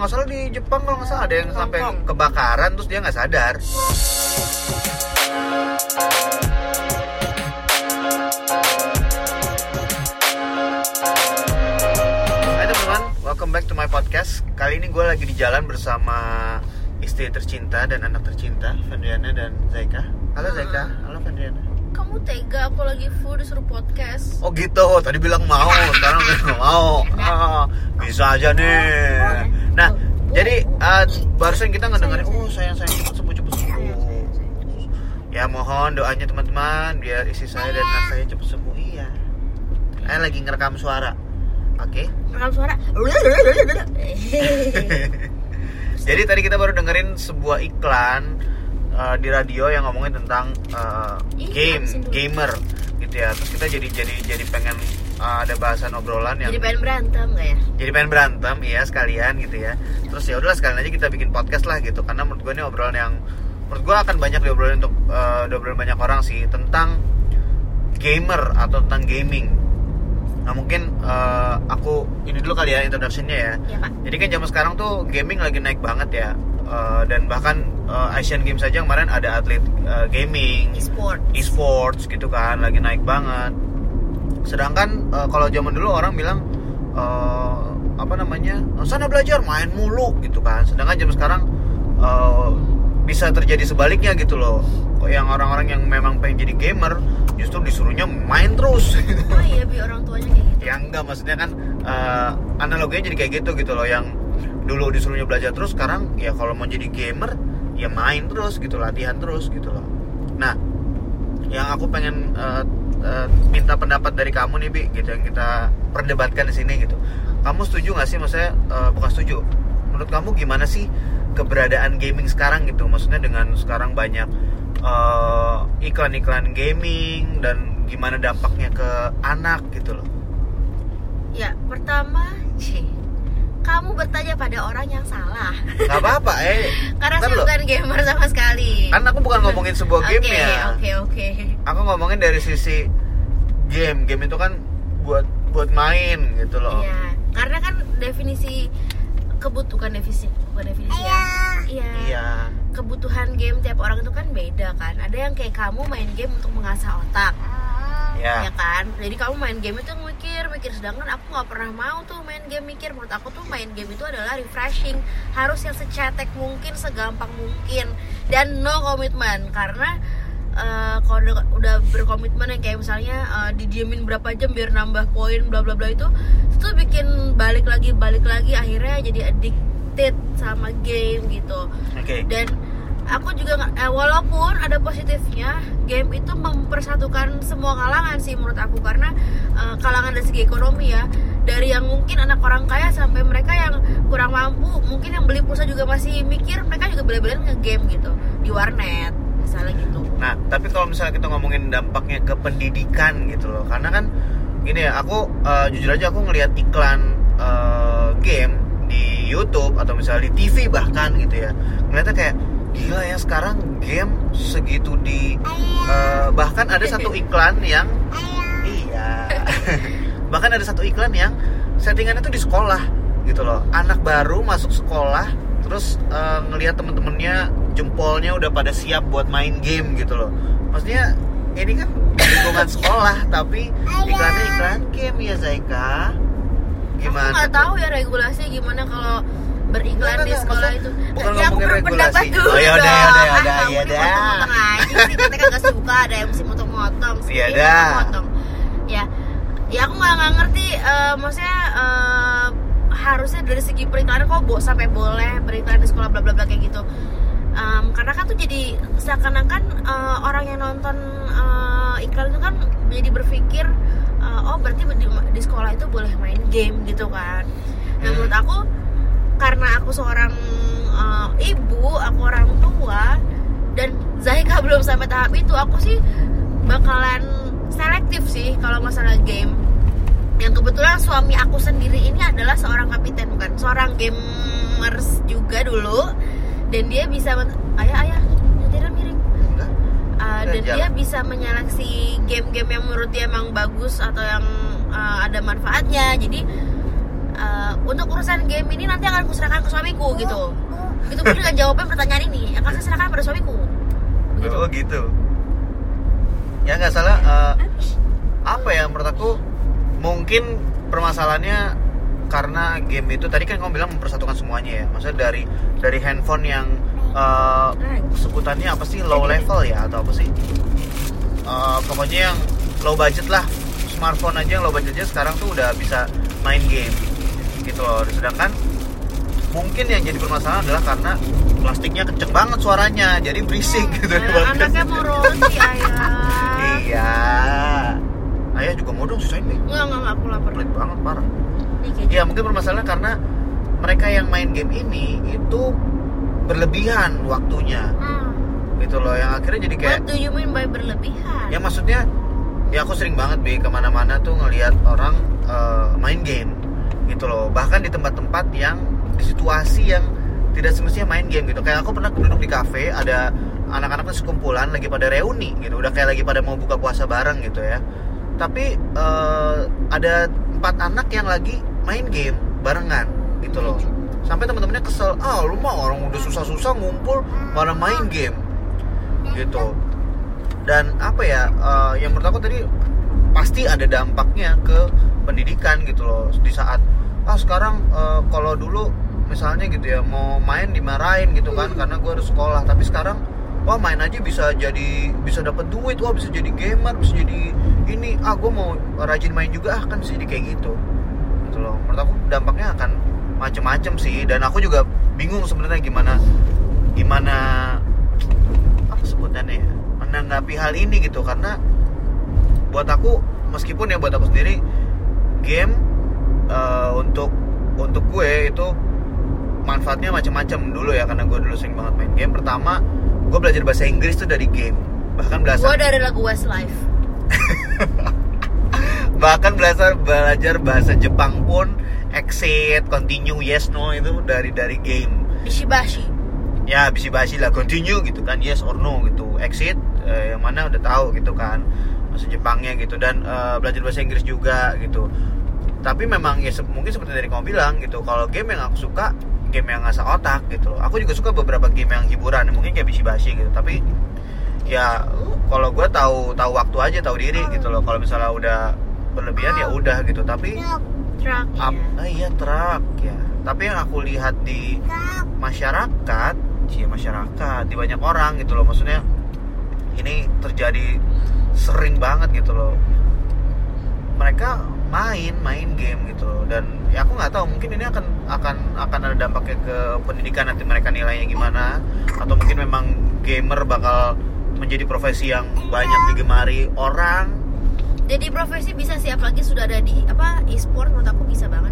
kalau nggak salah di Jepang kalau nggak salah ada yang sampai kebakaran terus dia nggak sadar Hai teman-teman, welcome back to my podcast. Kali ini gue lagi di jalan bersama istri tercinta dan anak tercinta, Fendriana dan Zaika. Halo Zaika, halo Fendriana. Kamu tega aku lagi full disuruh podcast. Oh gitu, tadi bilang mau, sekarang bilang mau. Ah, bisa aja nih. Nah, jadi uh, barusan kita ngedengerin, oh sayang sayang cepet sembuh cepet sembuh. Ya mohon doanya teman-teman biar istri saya dan anak saya cepet sembuh. Iya. Saya lagi ngerekam suara. Oke. Rekam suara. Jadi tadi kita baru dengerin sebuah iklan uh, di radio yang ngomongin tentang uh, game, gamer gitu ya. Terus kita jadi jadi jadi pengen uh, ada bahasan obrolan yang Jadi pengen berantem gak ya? jadi pengen berantem iya sekalian gitu ya. Terus ya udahlah sekalian aja kita bikin podcast lah gitu karena menurut gue ini obrolan yang menurut gue akan banyak diobrolin untuk uh, diobrolin banyak orang sih tentang gamer atau tentang gaming. Nah mungkin uh, aku ini dulu kali ya introductionnya ya. Pak. Jadi kan zaman sekarang tuh gaming lagi naik banget ya. Uh, dan bahkan uh, Asian Games saja kemarin ada atlet uh, gaming, E-sport. e-sports gitu kan lagi naik banget. Sedangkan uh, kalau zaman dulu orang bilang uh, apa namanya sana belajar main mulu gitu kan. Sedangkan zaman sekarang uh, bisa terjadi sebaliknya gitu loh. Yang orang-orang yang memang pengen jadi gamer justru disuruhnya main terus. Oh iya bi orang tuanya kayak gitu. ya enggak maksudnya kan eh, analoginya jadi kayak gitu gitu loh yang dulu disuruhnya belajar terus sekarang ya kalau mau jadi gamer ya main terus gitu latihan terus gitu loh. Nah yang aku pengen eh, eh, minta pendapat dari kamu nih bi gitu yang kita perdebatkan di sini gitu. Kamu setuju nggak sih? Maksudnya eh, bukan setuju. Menurut kamu gimana sih keberadaan gaming sekarang gitu? Maksudnya dengan sekarang banyak eh, iklan-iklan gaming dan gimana dampaknya ke anak gitu loh. Ya pertama, Ci, kamu bertanya pada orang yang salah. nggak apa-apa eh Karena saya bukan gamer sama sekali. kan aku bukan ngomongin sebuah game Oke, ya Oke oke. aku ngomongin dari sisi game game itu kan buat buat main gitu loh Iya. Karena kan definisi kebutuhan definisi bukan definisi ya. Iya. iya Kebutuhan game tiap orang itu kan beda kan. Ada yang kayak kamu main game untuk mengasah otak. ya ya kan jadi kamu main game itu mikir mikir. Sedangkan aku nggak pernah mau tuh main game mikir. Menurut aku tuh main game itu adalah refreshing. Harus yang secetek mungkin segampang mungkin. Dan no komitmen karena eh, kalau udah, udah berkomitmen yang kayak misalnya eh, didiemin berapa jam biar nambah poin bla bla bla itu itu bikin balik lagi balik lagi. Akhirnya jadi addicted sama game gitu. Oke. Dan aku juga eh, walaupun ada positifnya game itu mempersatukan semua kalangan sih menurut aku. Karena eh, kalangan dari segi ekonomi ya dari yang mungkin anak orang kaya sampai mereka yang kurang mampu mungkin yang beli pulsa juga masih mikir mereka juga bela-belain nge-game gitu di warnet misalnya gitu. Nah, tapi kalau misalnya kita ngomongin dampaknya ke pendidikan gitu loh, karena kan gini ya, aku eh, jujur aja aku ngelihat iklan eh, game di YouTube atau misalnya di TV bahkan gitu ya, ngeliatnya kayak gila ya sekarang game segitu di eh, bahkan ada satu iklan yang iya, bahkan ada satu iklan yang settingannya tuh di sekolah gitu loh, anak baru masuk sekolah terus eh, ngelihat temen-temennya jempolnya udah pada siap buat main game gitu loh. Maksudnya ini kan lingkungan sekolah tapi iklannya iklan game ya Zaika. Gimana aku nggak tahu ya regulasi gimana kalau beriklan Nggak, di nggak, sekolah itu bukan ya aku ngomongin regulasi. dulu Oh, ya udah, ya udah, ya Ah, udah, kamu ya udah. sih kita kan gak suka ada yang mesti motong-motong sih Iya dah. motong ya ya aku nggak nggak ngerti eh, maksudnya eh, harusnya dari segi periklanan kok bo sampai boleh beriklan di sekolah bla bla bla kayak gitu Em, karena kan tuh jadi seakan-akan eh, orang yang nonton eh, iklan itu kan jadi berpikir eh, oh berarti di, di sekolah itu boleh main game gitu kan nah Hmm. menurut aku karena aku seorang eh, ibu aku orang tua dan Zaika belum sampai tahap itu aku sih bakalan selektif sih kalau masalah game. Yang kebetulan suami aku sendiri ini adalah seorang kapiten bukan seorang gamers juga dulu. Dan dia bisa ayah ayah nyetirnya miring. Uh, dan dia bisa menyeleksi game-game yang menurut dia emang bagus atau yang uh, ada manfaatnya. Jadi "Eh, untuk urusan game ini nanti akan kuserahkan ke suamiku gitu itu pun dengan jawaban pertanyaan ini akan saya serahkan pada suamiku begitu Oh gitu. Ya nggak salah. eh, apa ya menurut aku mungkin permasalahannya karena game itu tadi kan kamu bilang mempersatukan semuanya ya. Maksudnya dari dari handphone yang eh, sebutannya apa sih low level ya atau apa sih? Eh, pokoknya yang low budget lah. Smartphone aja yang low budgetnya sekarang tuh udah bisa main game gitu loh. Sedangkan mungkin yang jadi permasalahan adalah karena plastiknya kenceng banget suaranya jadi berisik gitu. Eh, anaknya mau roti ayah. Iya. Ayah juga mau dong susahin deh. Enggak, enggak, enggak, aku lapar. Pelit banget parah. Nih keju ya mungkin permasalahan karena mereka yang main game ini itu berlebihan waktunya. Hmm. gitu loh yang akhirnya jadi kayak What do you mean by berlebihan? ya maksudnya ya aku sering banget bi ke mana-mana tuh ngelihat orang eh, main game gitu loh. Bahkan di tempat-tempat yang di situasi yang tidak semestinya main game gitu. Kayak aku pernah duduk di kafe ada anak-anak sekumpulan lagi pada reuni gitu. Udah kayak lagi pada mau buka puasa bareng gitu ya. Tapi eh, ada empat anak yang lagi main game barengan gitu loh. Sampai teman-temannya kesel ah lu mah orang udah susah-susah ngumpul malah main game. Gitu. Dan apa ya eh, yang menurut aku tadi pasti ada dampaknya ke pendidikan gitu loh. Di saat ah sekarang eh, kalau dulu misalnya gitu ya mau main dimarahin gitu kan karena gue harus sekolah. Tapi sekarang wah main aja bisa jadi bisa dapat duit wah bisa jadi gamer bisa jadi ini. Ah gue mau rajin main juga ah kan bisa jadi kayak gitu. Gitu loh. Menurut aku dampaknya akan macem-macem sih. Dan aku juga bingung sebenarnya gimana gimana apa sebutannya ya menanggapi hal ini gitu. Karena buat aku meskipun ya buat aku sendiri game eh, untuk untuk gue itu manfaatnya macam-macam dulu ya karena gue dulu sering banget main game. Pertama gue belajar bahasa Inggris tuh dari game. Bahkan Gue belajar dari lagu Westlife. Bahkan belajar belajar bahasa Jepang pun exit continue yes no itu dari dari game. Bishibashi. Ya bisa basi lah continue gitu kan yes or no gitu. Exit eh, yang mana udah tahu gitu kan bahasa Jepangnya gitu. Dan eh, belajar bahasa Inggris juga gitu tapi memang ya se- mungkin seperti dari kamu bilang gitu kalau game yang aku suka game yang ngasah otak gitu loh. Aku juga suka beberapa game yang hiburan mungkin kayak bisi basi gitu. Tapi ya kalau gue tahu tahu waktu aja tahu diri gitu loh. Kalau misalnya udah berlebihan ya udah gitu. Tapi Truck Ap- ya. ah, iya truk ya. Tapi yang aku lihat di masyarakat sih masyarakat di banyak orang gitu loh. Maksudnya ini terjadi sering banget gitu loh mereka main main game gitu dan ya aku nggak tahu mungkin ini akan akan akan ada dampaknya ke pendidikan nanti mereka nilainya gimana atau mungkin memang gamer bakal menjadi profesi yang banyak digemari orang Jadi profesi bisa sih apalagi sudah ada di apa e-sport menurut aku bisa banget.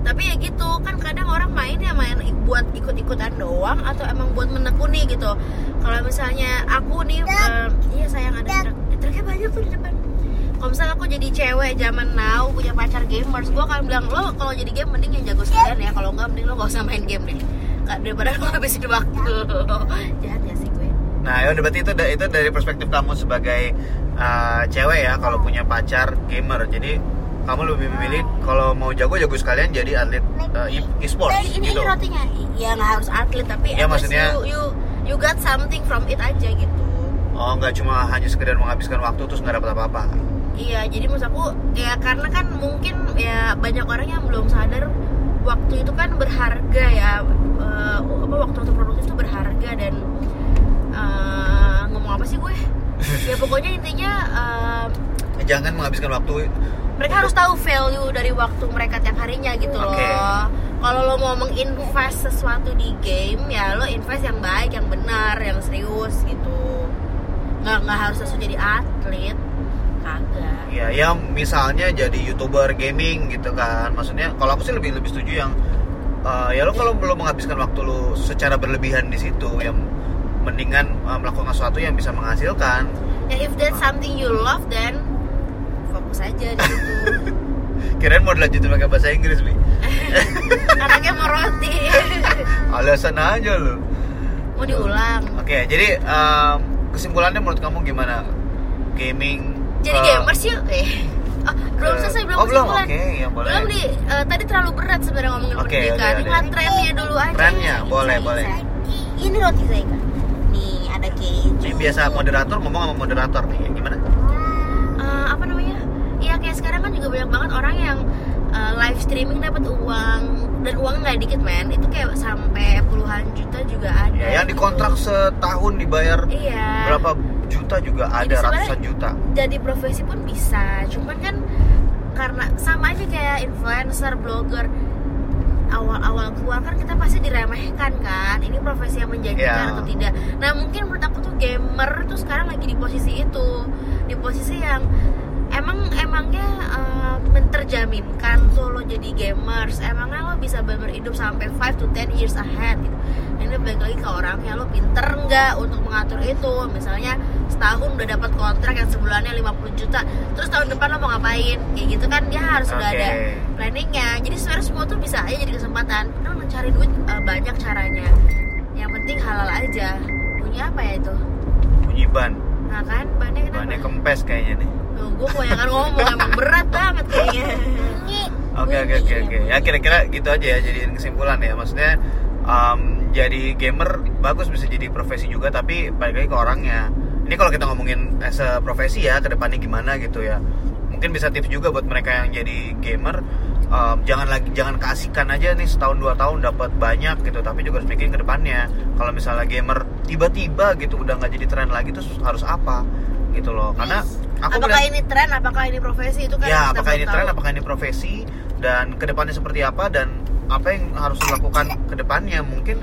Tapi ya gitu kan kadang orang main ya main buat ikut-ikutan doang atau emang buat menekuni gitu. Kalau misalnya aku nih eh, iya sayang ada truk. Truknya banyak tuh di depan. Kalau misalnya aku jadi cewek zaman now punya pacar gamers, gue akan bilang lo kalau jadi game mending yang jago sekalian ya. Kalau enggak mending lo gak usah main game deh. Kak, daripada lo habisin waktu. Jahat ya sih gue. Nah, ya berarti itu itu dari perspektif kamu sebagai uh, cewek ya kalau punya pacar gamer. Jadi kamu lebih memilih kalau mau jago jago sekalian jadi atlet uh, e- e-sports Eh, ini, gitu. ini rotinya ya nggak harus atlet tapi Ya, maksudnya- you, you you got something from it aja gitu Oh, nggak cuma hanya sekedar menghabiskan waktu terus nggak dapat apa-apa. Iya jadi maksud aku ya karena kan mungkin ya banyak orang yang belum sadar waktu itu kan berharga ya Eh, apa waktu waktu produktif itu berharga dan eh, ngomong apa sih gue ya pokoknya intinya Eh, Jangan menghabiskan waktu mereka harus tahu value dari waktu mereka tiap harinya gitu loh. Oke. Kalau lo mau menginvest sesuatu di game, ya lo invest yang baik, yang benar, yang serius gitu. Nggak nggak harus langsung jadi atlet, kagak. ya ya misalnya jadi youtuber gaming gitu kan. Maksudnya kalau aku sih lebih lebih setuju yang uh, ya lo kalau belum menghabiskan waktu lo secara berlebihan di situ yang mendingan uh, melakukan sesuatu yang bisa menghasilkan Ya if that's something you love, then fokus aja di situ. kirain mau dilanjutin pakai bahasa Inggris bi Anaknya mau roti, alasan aja lo mau diulang. oke jadi um, kesimpulannya menurut kamu gimana gaming Jadi uh, gamers yuk, eh. Ah, belum ke- selesai belum oh belum oke ya boleh Belum di eh, tadi terlalu berat sebenarnya ngomongin Oke, pendidikan. lihat trennya dulu aja. Trennya, boleh, boleh. Ini roti Zaika. Nih ada keju. ini biasa moderator ngomong sama moderator nih gimana Eh, apa namanya? Iya kayak sekarang kan juga banyak banget orang yang eh, live streaming dapat uang dan uang nggak dikit men. Itu kayak sampai puluhan juta juga ada. ya yang dikontrak setahun dibayar Iya. berapa juta juga ada Jadi ratusan juta. jadi profesi pun bisa cuman kan karena sama aja kayak influencer blogger awal-awal keluar kan kita pasti diremehkan kan ini profesi yang menjanjikan Iya. atau tidak. Nah mungkin menurut aku tuh gamer tuh sekarang lagi di posisi itu di posisi yang emang emangnya eh, menterjaminkan tuh lo jadi gamers. Emangnya lo bisa bener hidup sampai 5 to 10 years ahead gitu. Ini balik lagi ke orangnya lo pinter nggak untuk mengatur itu. Misalnya setahun udah dapat kontrak yang sebulannya 50 juta terus tahun depan lo mau ngapain? Kayak gitu kan dia harus udah Oke. ada planningnya. Jadi sebenarnya semua tuh bisa aja jadi kesempatan. Lo mencari duit eh, banyak caranya. Yang penting halal aja. Bunyi apa ya itu? Bunyi ban. Nah kan bannya kenapa? Bannya kempes kayaknya nih. Tuh, gue kebanyakan ngomong emang berat banget kayaknya. Oke oke oke oke. Ya kira-kira gitu aja ya jadiin kesimpulan ya. Maksudnya um, jadi gamer bagus bisa jadi profesi juga tapi balik lagi ke orangnya. Ini kalau kita ngomongin as a profesi ya ke depannya gimana gitu ya. Mungkin bisa tips juga buat mereka yang jadi gamer um, jangan lagi jangan keasikan aja nih setahun dua tahun dapat banyak gitu tapi juga harus mikirin ke depannya. Kalau misalnya gamer tiba-tiba gitu udah nggak jadi tren lagi terus harus apa gitu loh. Karena aku apakah melihat- ini tren apakah ini profesi itu kan ya apakah ini tren tahu. apakah ini profesi dan ke depannya seperti apa dan apa yang harus dilakukan ke depannya mungkin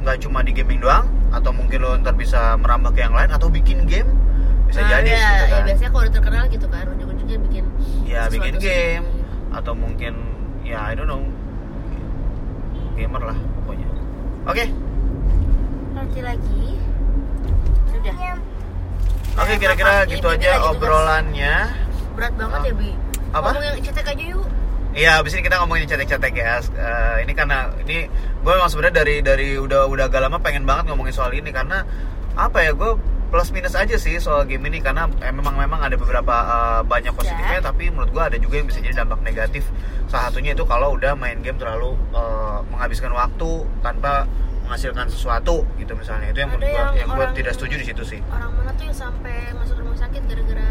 nggak cuma di gaming doang atau mungkin lo ntar bisa merambah ke yang lain atau bikin game. Bisa Nah, jadi ya, gitu ya kan. biasanya kalau udah terkenal gitu kan ujung-ujungnya bikin ya bikin sendiri. game atau mungkin ya I don't know. Gamer lah pokoknya. Oke. Nanti lagi. Sudah oke Nah, kira-kira gitu aja obrolannya. Berat banget Ah. ya bi. Apa? ngomong yang cetek aja yuk Iya, abis ini kita ngomongin cetek-cetek ya. Eh, ini karena ini gue memang sebenarnya dari dari udah udah agak lama pengen banget ngomongin soal ini karena apa ya gue plus minus aja sih soal game ini karena eh, memang memang ada beberapa eh, banyak positifnya tapi menurut gue ada juga yang bisa jadi dampak negatif. Salah satunya itu kalau udah main game terlalu eh, menghabiskan waktu tanpa menghasilkan sesuatu gitu misalnya itu yang Ada menurut gue yang yang gue tidak setuju di situ sih. orang mana tuh yang sampai masuk rumah sakit gara-gara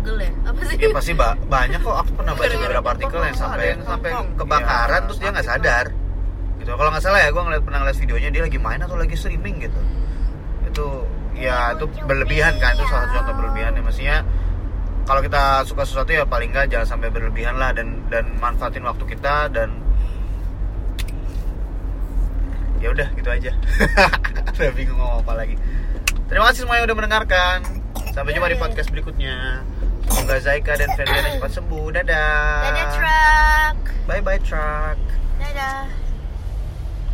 pegel ya? Apa sih? Ya pasti ba- banyak kok. Aku pernah baca beberapa artikel yang sampai yang sampai kebakaran Iya, terus dia nggak sadar. Gitu. Kalau nggak salah ya gue ngeliat pernah ngeliat videonya dia lagi main atau lagi streaming gitu. Itu ya itu berlebihan kan itu salah satu contoh berlebihan ya. Maksudnya kalau kita suka sesuatu ya paling nggak jangan sampai berlebihan lah dan dan manfaatin waktu kita dan ya udah gitu aja. Udah bingung ngomong apa lagi. Terima kasih semua yang udah mendengarkan. Sampai jumpa di podcast berikutnya semoga Zaika dan Ferdiana cepat sembuh. Dadah. Dadah truck. Bye bye truck. Dadah.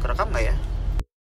Kerekam nggak ya